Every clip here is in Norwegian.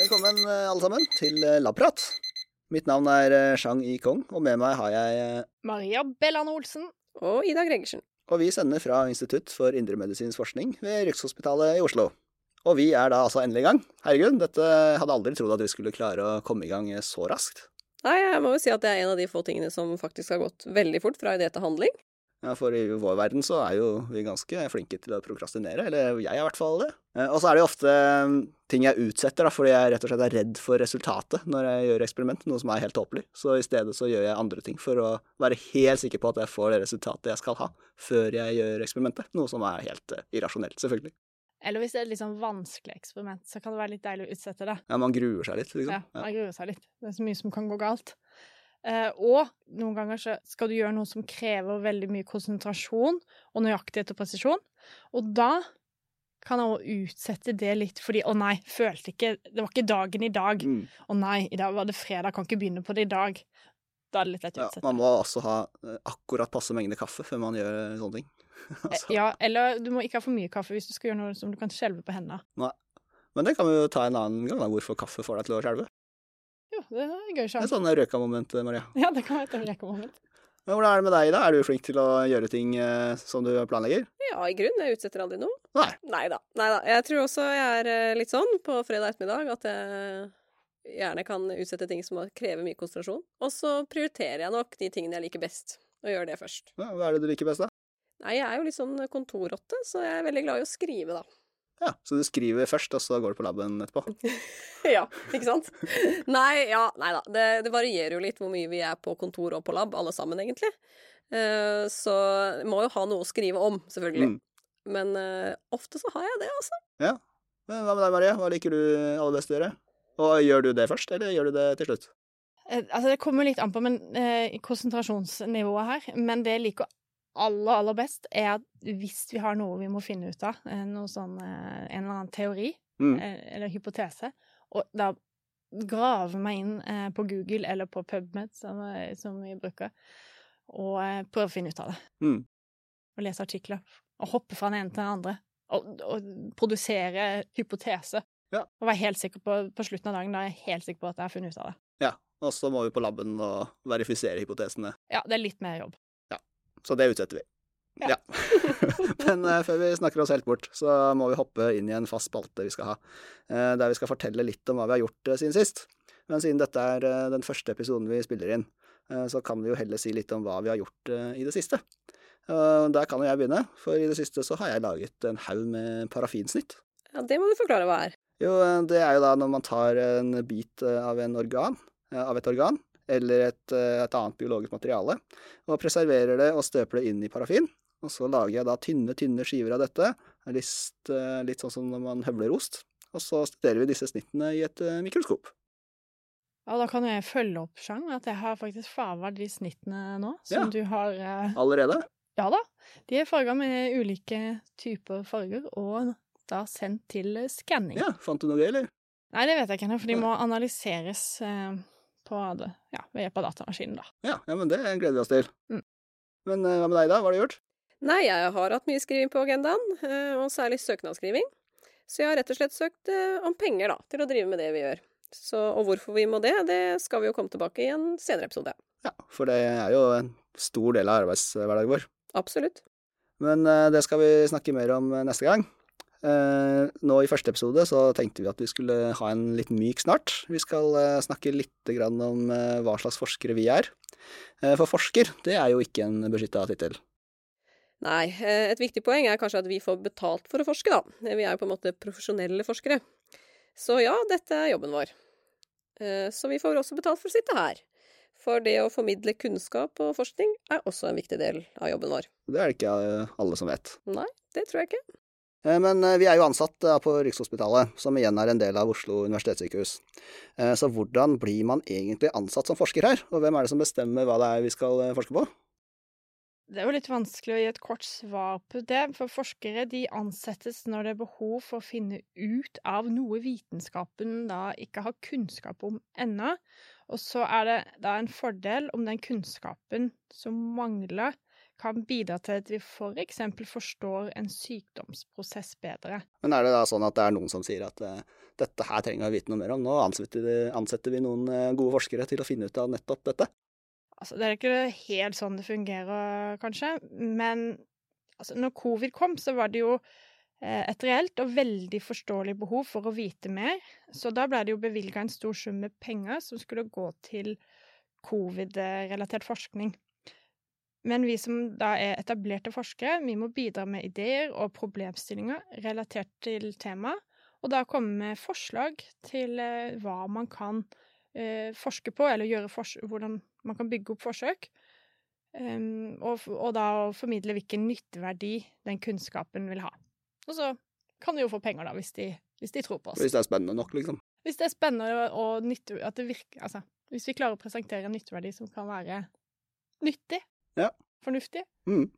Velkommen eh, alle sammen til eh, Labprat. Mitt navn er Chang Shang Yi Kong, og med meg har jeg eh, Maria Bellane Olsen. Og Ida Gregersen. Og vi sender fra Institutt for indremedisinsk forskning ved Rikshospitalet i Oslo. Og vi er da altså endelig i gang. Herregud, dette hadde aldri trodd at vi skulle klare å komme i gang så raskt. Nei, jeg må jo si at det er en av de få tingene som faktisk har gått veldig fort fra idé til handling. Ja, For i vår verden så er jo vi ganske flinke til å prokrastinere, eller jeg er i hvert fall det. Eh, Og så er det jo ofte mm, ting jeg utsetter, da, fordi jeg rett og slett er redd for resultatet når jeg gjør eksperiment, noe som er helt tåpelig. Så i stedet så gjør jeg andre ting for å være helt sikker på at jeg får det resultatet jeg skal ha, før jeg gjør eksperimentet. Noe som er helt eh, irrasjonelt, selvfølgelig. Eller hvis det er et litt sånn vanskelig eksperiment, så kan det være litt deilig å utsette det. Ja, man gruer seg litt, liksom. Ja. man gruer seg litt. Det er så mye som kan gå galt. Eh, og noen ganger så skal du gjøre noe som krever veldig mye konsentrasjon og nøyaktighet og presisjon. Og da kan jeg også utsette det litt fordi 'å nei, følte ikke Det var ikke dagen i dag'. Mm. 'Å nei, i dag var det fredag, kan ikke begynne på det i dag'. Da er det litt lett å Ja, utsette. man må også ha eh, akkurat passe mengde kaffe før man gjør sånne ting. altså. Eh, Ja, eller du må ikke ha for mye kaffe hvis du skal gjøre noe som du kan skjelve på hendene. Men det kan vi jo ta en annen gang, da, hvorfor kaffe får deg til å skjelve. Jo, det er gøy Det er sjanse. sånn røka-moment, Maria. Ja, det kan være et rekkemoment. Men hvordan er det med deg, da? Er du flink til å gjøre ting eh, som du planlegger? Ja, i grunnen. Jeg utsetter aldri noe. Nei. Nei da. Jeg tror også jeg er eh, litt sånn på fredag ettermiddag at jeg gjerne kan utsette ting som krever mye konsentrasjon. Og så prioriterer jeg nok de tingene jeg liker best, og gjør det først. Ja, hva er det du liker best, da? Nei, jeg er jo litt sånn kontorrotte, så jeg er veldig glad i å skrive, da. Ja, Så du skriver først, og så går du på laben etterpå? ja, ikke sant? Nei, ja, nei da. Det, det varierer jo litt hvor mye vi er på kontor og på lab, alle sammen, egentlig. Uh, så må jo ha noe å skrive om, selvfølgelig. Mm. Men uh, ofte så har jeg det, altså. Men hva med deg, Maria? Hva liker du aller best å gjøre? Og gjør du det først, eller gjør du det til slutt? Eh, Altså, det kommer litt an på men, eh, konsentrasjonsnivået her, men det jeg liker aller, aller best, er at hvis vi har noe vi må finne ut av, eh, noe sånn, eh, en eller annen teori Mm. eh, eller hypotese, og da grave meg inn på Google eller på PubMed, som, som vi bruker, og prøve å finne ut av det. Mm. Og lese artikler, og hoppe fra den ene til den andre, og, og produsere hypotese. Ja. Og være helt sikker på, på slutten av dagen, da er jeg helt sikker på at jeg har funnet ut av det. Ja. Og så må vi på laben og verifisere hypotesene. Ja, det er litt mer jobb. Så det utsetter vi. Ja. Men uh, før vi snakker oss helt bort, så må vi hoppe inn i en fast spalte vi skal ha, Uh, der vi skal fortelle litt om hva vi har gjort uh, siden sist. Men siden dette er den første episoden vi spiller inn, så kan vi jo heller si litt om hva vi har gjort i det siste. Der kan jo jeg begynne, for i det siste så har jeg laget en haug med parafinsnitt. Ja, det må du forklare hva er. Jo, det er jo da når man tar en bit av en organ, av et organ, eller et, eh, et annet biologisk materiale, og preserverer det og støper det inn i parafin. Og så lager jeg da tynne, tynne skiver av dette, litt, eh, litt sånn som når man høvler ost. Og så studerer vi disse snittene i et eh, mikroskop. Ja, da kan jeg følge opp, Sjang, at jeg har faktisk farga de snittene nå, som Ja. du har eh, Allerede? Ja da. De er farga med ulike typer farger, og da sendt til skanning. Ja, fant du noe gøy, eller? Nei, det vet jeg ikke ennå, for de må analyseres eh, på det, ja, ved hjelp av datamaskinen, da. Ja, ja, men det gleder vi oss til. Mm. Men eh, hva med deg, da? Hva har du gjort? Nei, jeg har hatt mye skriving på agendaen, eh, og særlig søknadsskriving. Så jeg har rett og slett søkt eh, om penger, da, til å drive med det vi gjør. Så, og hvorfor vi må det, det skal vi jo komme tilbake i en senere episode. Ja, for det er jo en stor del av arbeidshverdagen vår. Absolutt. Men eh, det skal vi snakke mer om eh, neste gang. Eh, nå i første episode så tenkte vi at vi skulle ha en litt myk snart. Vi skal eh, snakke litt om eh, hva slags forskere vi er. Eh, for forsker, det er jo ikke en beskytta tittel. Nei, et viktig poeng er kanskje at vi får betalt for å forske, da. Vi er jo på en måte profesjonelle forskere. Så ja, dette er jobben vår. Eh, Så vi får også betalt for å sitte her. For det å formidle kunnskap og forskning er også en viktig del av jobben vår. Det er det ikke alle som vet. Nei, det tror jeg ikke. Eh, Men eh, vi er jo ansatt eh, på Rikshospitalet, som igjen er en del av Oslo universitetssykehus. Eh, Så hvordan blir man egentlig ansatt som forsker her, og hvem er det som bestemmer hva det er vi skal forske på? Det er jo litt vanskelig å gi et kort svar på det, for forskere de ansettes når det er behov for å finne ut av noe vitenskapen da ikke har kunnskap om ennå. Og så er det da en fordel om den kunnskapen som mangler, kan bidra til at vi f.eks. For forstår en sykdomsprosess bedre. Men er det da sånn at det er noen som sier at uh, dette her trenger vi vite noe mer om, nå ansetter vi, ansetter vi noen uh, gode forskere til å finne ut av nettopp dette? Altså, det er ikke helt sånn det fungerer, kanskje, men altså, når covid kom, så var det jo eh, et reelt og veldig forståelig behov for å vite mer, så da ble det jo bevilga en stor sum med penger som skulle gå til covid-relatert forskning. Men vi som da er etablerte forskere, vi må bidra med ideer og problemstillinger relatert til temaet, og da komme med forslag til eh, hva man kan eh, forske på, eller hvordan man kan bygge opp forsøk. Um, og, og, da formidle hvilken nytteverdi den kunnskapen vil ha. Og så kan de jo få penger, da, hvis de, hvis de tror på oss. Hvis det er spennende nok, liksom. Hvis det er spennende og nytte, at det virker Altså, hvis vi klarer å presentere en nytteverdi som kan være nyttig, ja. fornuftig. Mm.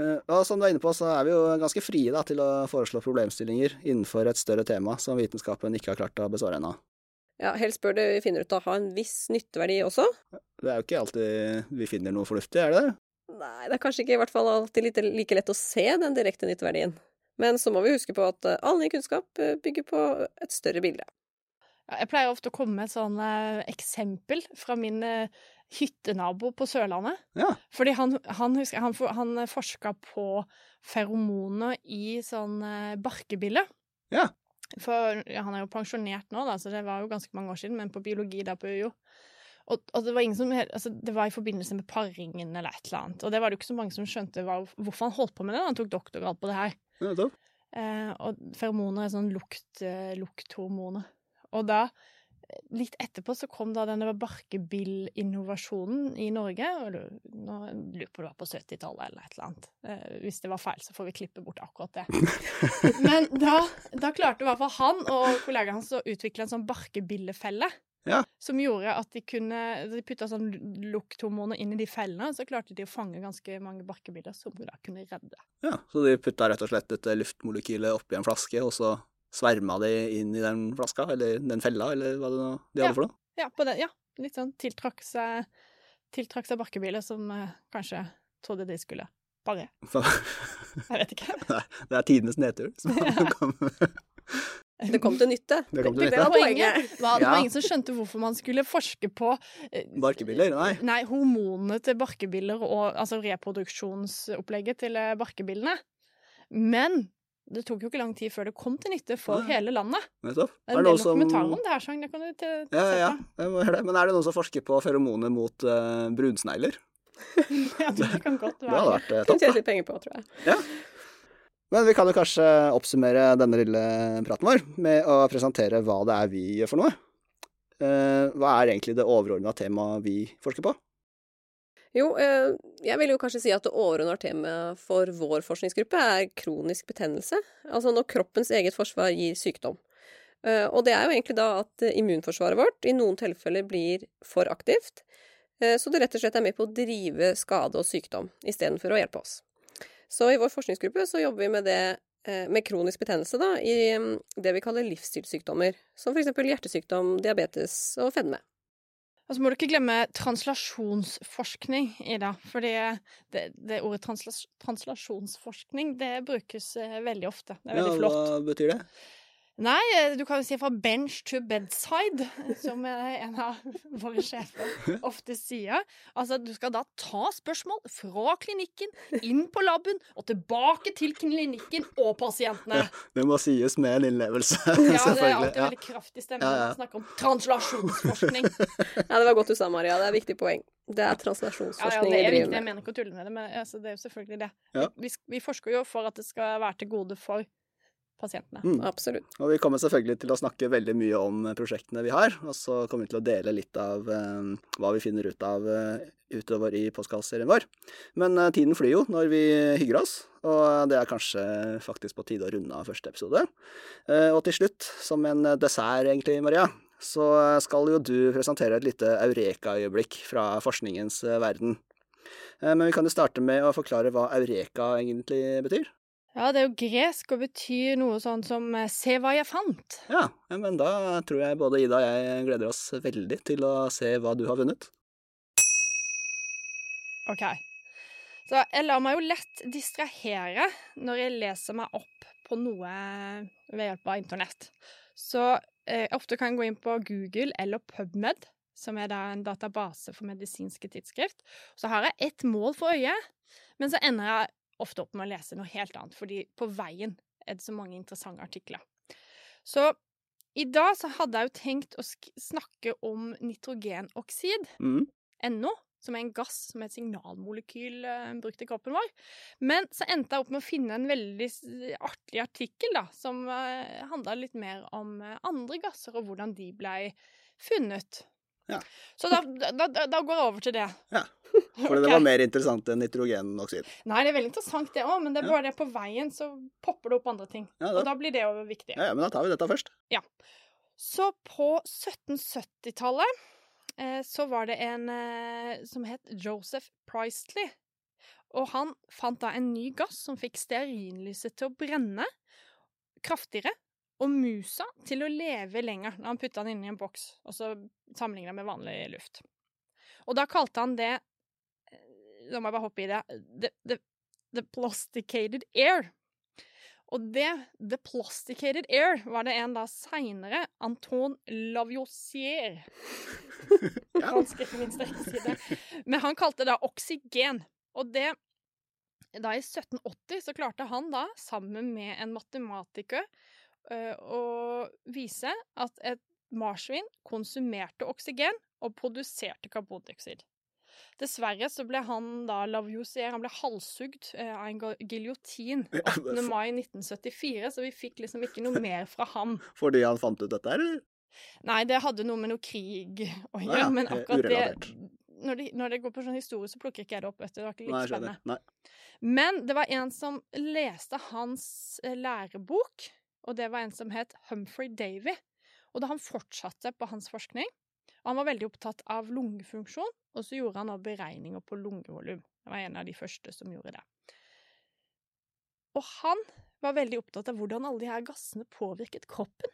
Uh, og som du er inne på, så er vi jo ganske frie da, til å foreslå problemstillinger innenfor et større tema som vitenskapen ikke har klart å besvare ennå. Ja, helst bør det vi finner ut av ha en viss nytteverdi også. Det er jo ikke alltid vi finner noe fornuftig, er det det? Nei, det er kanskje ikke i hvert fall alltid like, like lett å se den direkte nytteverdien. Men så må vi huske på at eh, all ny kunnskap eh, bygger på et større bilde. Jeg pleier ofte å komme med et sånn eh, eksempel fra min eh, hyttenabo på Sørlandet. Ja. Fordi han, han, husker, han, han forska på feromoner i sånn eh, barkebille. Ja. For ja, han er jo pensjonert nå, da, så det var jo ganske mange år siden, men på biologi der på UiO. Og, og, det var ingen som altså, Det var i forbindelse med paringen eller et eller annet. Og det var det jo ikke så mange som skjønte hva, hvorfor han holdt på med det. Da. Han tok doktorgrad på det her. Ja, eh, og feromoner er sånn lukt, eh, lukthormoner. Og da, litt etterpå, så kom da denne barkebillinnovasjonen i Norge. Og nå lurer på det var på 70-tallet eller et eller annet. Eh, hvis det var feil, så får vi klippe bort akkurat det. Men da, da klarte i hvert fall han og kollegaen hans å utvikle en sånn barkebillefelle. Ja. Som gjorde at de kunne De putta sånn lukthormoner inn i de fellene, og så klarte de å fange ganske mange barkebiller som de da kunne redde. Ja, Så de putta rett og slett et luftmolekyl oppi en flaske, og så sverma de inn i den flaska, eller den fella, eller hva det nå de hadde for noe? Ja, på den, ja. Litt sånn tiltrakk seg, tiltrakk seg barkebiler som eh, kanskje trodde de skulle bare Jeg vet ikke. Nei, det er tidenes nedtur som ja. Det kom til nytte. Det, kom til nytte. det var poenget. Var, det Ja. var ingen som skjønte hvorfor man skulle forske på eh, Barkebiller? Nei. Nei, hormonene til barkebiller og altså reproduksjonsopplegget til eh, barkebillene. Men det tok jo ikke lang tid før det kom til nytte for ja. hele landet. Nettopp. Det er Er det noen som om det her, Sang. Det kan du til, til Ja, ja, ja. Jeg må høre det. Men er det noen som forsker på feromoner mot uh, brunsnegler? ja, det kan godt Det hadde være. vært uh, Kunne topp. tjene litt penger på, tror jeg. Men vi kan jo kanskje oppsummere denne lille praten vår med å presentere hva det er vi gjør for noe. Uh, hva er egentlig det overordna temaet vi forsker på? Jo, eh, jeg vil jo kanskje si at det overordnede temaet for vår forskningsgruppe er kronisk betennelse. Altså når kroppens eget forsvar gir sykdom. Eh, Og det er jo egentlig da at immunforsvaret vårt i noen tilfeller blir for aktivt, eh, så det rett og slett er med på å drive skade og sykdom istedenfor å hjelpe oss. Så i vår forskningsgruppe så jobber vi med det med kronisk betennelse da, i mm, det vi kaller livsstilssykdommer, som f.eks. hjertesykdom, diabetes og fedme. Og så må du ikke glemme translasjonsforskning, Ida. For det, det ordet translas, translasjonsforskning, det brukes eh, veldig ofte. Det er veldig ja, flott. Hva betyr det? Nei, eh, du kan jo si fra bench to bedside, som eh, en av våre sjefer ofte sier. Altså, du skal da ta spørsmål fra klinikken, inn på laben, og tilbake til klinikken og pasientene. Det må sies med en innlevelse, Ja, det er alltid veldig kraftig stemme Ja, når ja. man snakker om translasjonsforskning. Ja, det var godt du sa, Maria. Det er et viktig poeng. Det er Ja, ja, translasjonsforskning det er vi viktig, med. jeg mener ikke å tulle med det, men altså, det er jo selvfølgelig det. Ja. Vi, vi forsker jo for at det skal være til gode for pasientene. Mm. Absolutt. Og vi kommer selvfølgelig til å snakke veldig mye om prosjektene vi har, og så kommer vi til å dele litt av eh, hva vi finner ut av eh, utover i postkasserien vår. Men eh, tiden flyr jo når vi hygger oss, og det er kanskje faktisk på tide å runde av første episode. Eh, og til slutt, som en dessert egentlig, Maria, så skal jo du presentere et lite eureka-øyeblikk fra forskningens eh, verden. Eh, men vi kan jo starte med å forklare hva eureka egentlig betyr. Ja, det er jo gresk og betyr noe sånn som eh, 'se hva jeg fant'. Ja, ja, men da tror jeg både Ida og jeg gleder oss veldig til å se hva du har vunnet. OK. Så jeg lar meg jo lett distrahere når jeg leser meg opp på noe ved hjelp av internett. Så jeg ofte kan gå inn på Google eller PubMed, som er da en database for medisinske tidsskrift. Så har jeg ett mål for øyet, men så ender jeg ofte opp med å lese noe helt annet, fordi på veien er det så mange interessante artikler. Så i dag så hadde jeg jo tenkt å snakke om nitrogenoksid, Mm. NO, som er en gass som er et signalmolekyl uh, brukt i kroppen vår. Men så endte jeg opp med å finne en veldig artig artikkel da, som uh, handla litt mer om uh, andre gasser og hvordan de blei funnet. Ja. Så da, da, da, går jeg over til det. Ja. For det okay. var mer interessant enn nitrogenoksid. Nei, det er veldig interessant det òg, men det er Ja. bare det på veien så popper det opp andre ting. Ja, Og da, blir det jo viktig. ja, ja, men da tar vi dette først. Ja. Så på 1770-tallet eh, så var det en eh, som het Joseph Priestley. Og han fant da en ny gass som fikk stearinlyset til å brenne kraftigere, og musa til å leve lenger når han putta den inn i en boks, og så sammenligna med vanlig luft. Og da kalte han det Nå Da må jeg bare hoppe i det. The, the, the plasticated air. Og det, The Plasticated Air, var det en da seinere, Anton Lavoisier Ganske ikke minst, jeg ikke. Men han kalte det da oksygen. Og det Da i 1780 så klarte han da, sammen med en matematiker, å vise at et marsvin konsumerte oksygen og produserte karbondioksid. Dessverre så ble han da Lavoisier han ble halshugd eh, av en giljotin 8. mai 1974, så vi fikk liksom ikke noe mer fra ham. Fordi han fant ut dette eller? Nei, det hadde noe med noe krig å gjøre, ja, men akkurat akkurat det når det, når det går på sånn historie, så plukker ikke jeg det opp. Det var ikke like spennende. Men det var en som leste hans eh, lærebok, og det var en som het Humphrey Davy. Og da han fortsatte på hans forskning, og han var veldig opptatt av lungefunksjon, og så gjorde han også beregninger på lungevolum. Det var en av de første som gjorde det. Og han var veldig opptatt av hvordan alle de her gassene påvirket kroppen.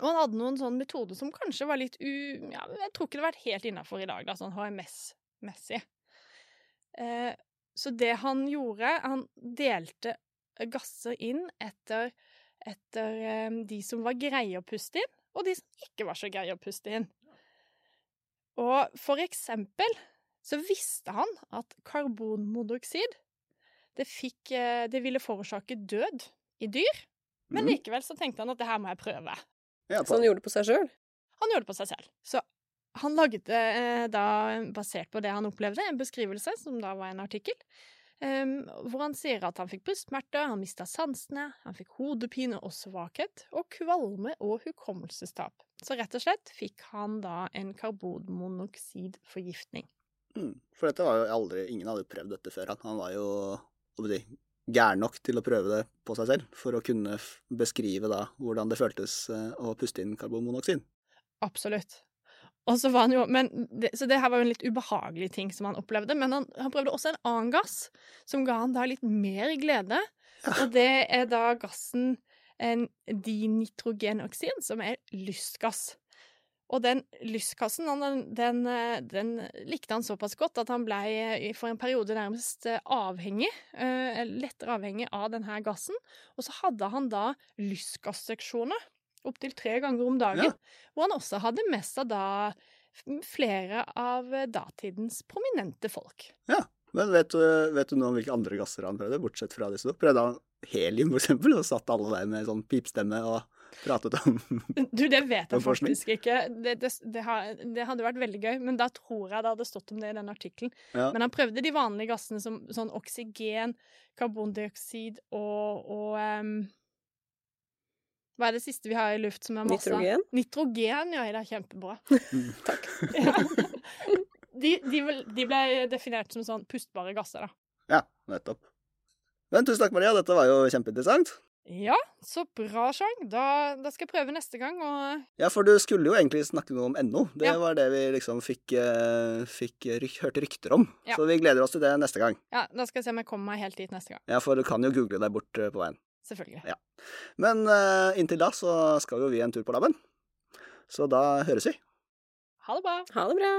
Og han hadde noen sånn metoder som kanskje var litt u... Ja, jeg tror ikke det vært helt innafor i dag, da, sånn HMS-messig. Eh, så det han gjorde Han delte gasser inn etter, etter eh, de som var greie å puste inn, og de som ikke var så greie å puste inn. Og for eksempel så visste han at karbonmonoksid det, fikk, eh, det ville forårsake død i dyr, men Mhm. likevel så tenkte han at det her må jeg prøve. Ja, Så han gjorde det på seg sjøl? Han gjorde det på seg selv. Så han lagde eh, da, basert på det han opplevde, en beskrivelse, som da var en artikkel, em, hvor han sier at han fikk brystsmerter, han mista sansene, han fikk hodepine og svakhet, og kvalme og hukommelsestap. Så rett og slett fikk han da en karbonmonoksidforgiftning. Mm. For dette var jo aldri Ingen hadde prøvd dette før. Han, han var jo si, gæren nok til å prøve det på seg selv, for å kunne beskrive da hvordan det føltes eh, å puste inn karbonmonoksid. Absolutt. Og så var han jo, men det, så det her var jo en litt ubehagelig ting som han opplevde. Men han, han prøvde også en annen gass, som ga han da litt mer glede. Og det er da gassen en dinitrogenoksid, som er lystgass. Og den lystgassen, den, den, eh, den likte han såpass godt at han ble for en periode nærmest eh, avhengig, eh, lettere avhengig av denne gassen. Og så hadde han da lystgasseksjoner opptil tre ganger om dagen. Ja. Hvor han også hadde med seg da flere av eh, datidens prominente folk. Ja, Men vet du, vet du noe om hvilke andre gasser han prøvde, bortsett fra disse to? Prøvde han helium, for eksempel, og satt alle der med sånn pipstemme og pratet om Du, det vet jeg faktisk ikke. Det, det, det, har, det hadde vært veldig gøy, men da tror jeg det hadde stått om det i den artikkelen. Ja. Men han prøvde de vanlige gassene som sånn oksygen, karbondioksid og, og em, Hva er det siste vi har i luft som er masse? Nitrogen? Nitrogen, ja. Det er kjempebra. Takk. Ja. De, de, de ble definert som sånn pustbare gasser, da. Ja, nettopp. Men tusen takk, Maria. Dette var jo kjempeinteressant. Ja, så bra, Chang. Da, da skal jeg prøve neste gang, og Ja, for du skulle jo egentlig snakke noe om NO. Det Ja. var det vi liksom fikk, eh, fikk ryk, hørte rykter om. Ja. Så vi gleder oss til det neste gang. ja, da skal jeg se om jeg kommer meg helt dit neste gang. Ja, for du kan jo google deg bort eh, på veien. Selvfølgelig. Men uh, inntil da så skal jo vi en tur på laben. Så da høres vi. Ha det bra. Ha det bra.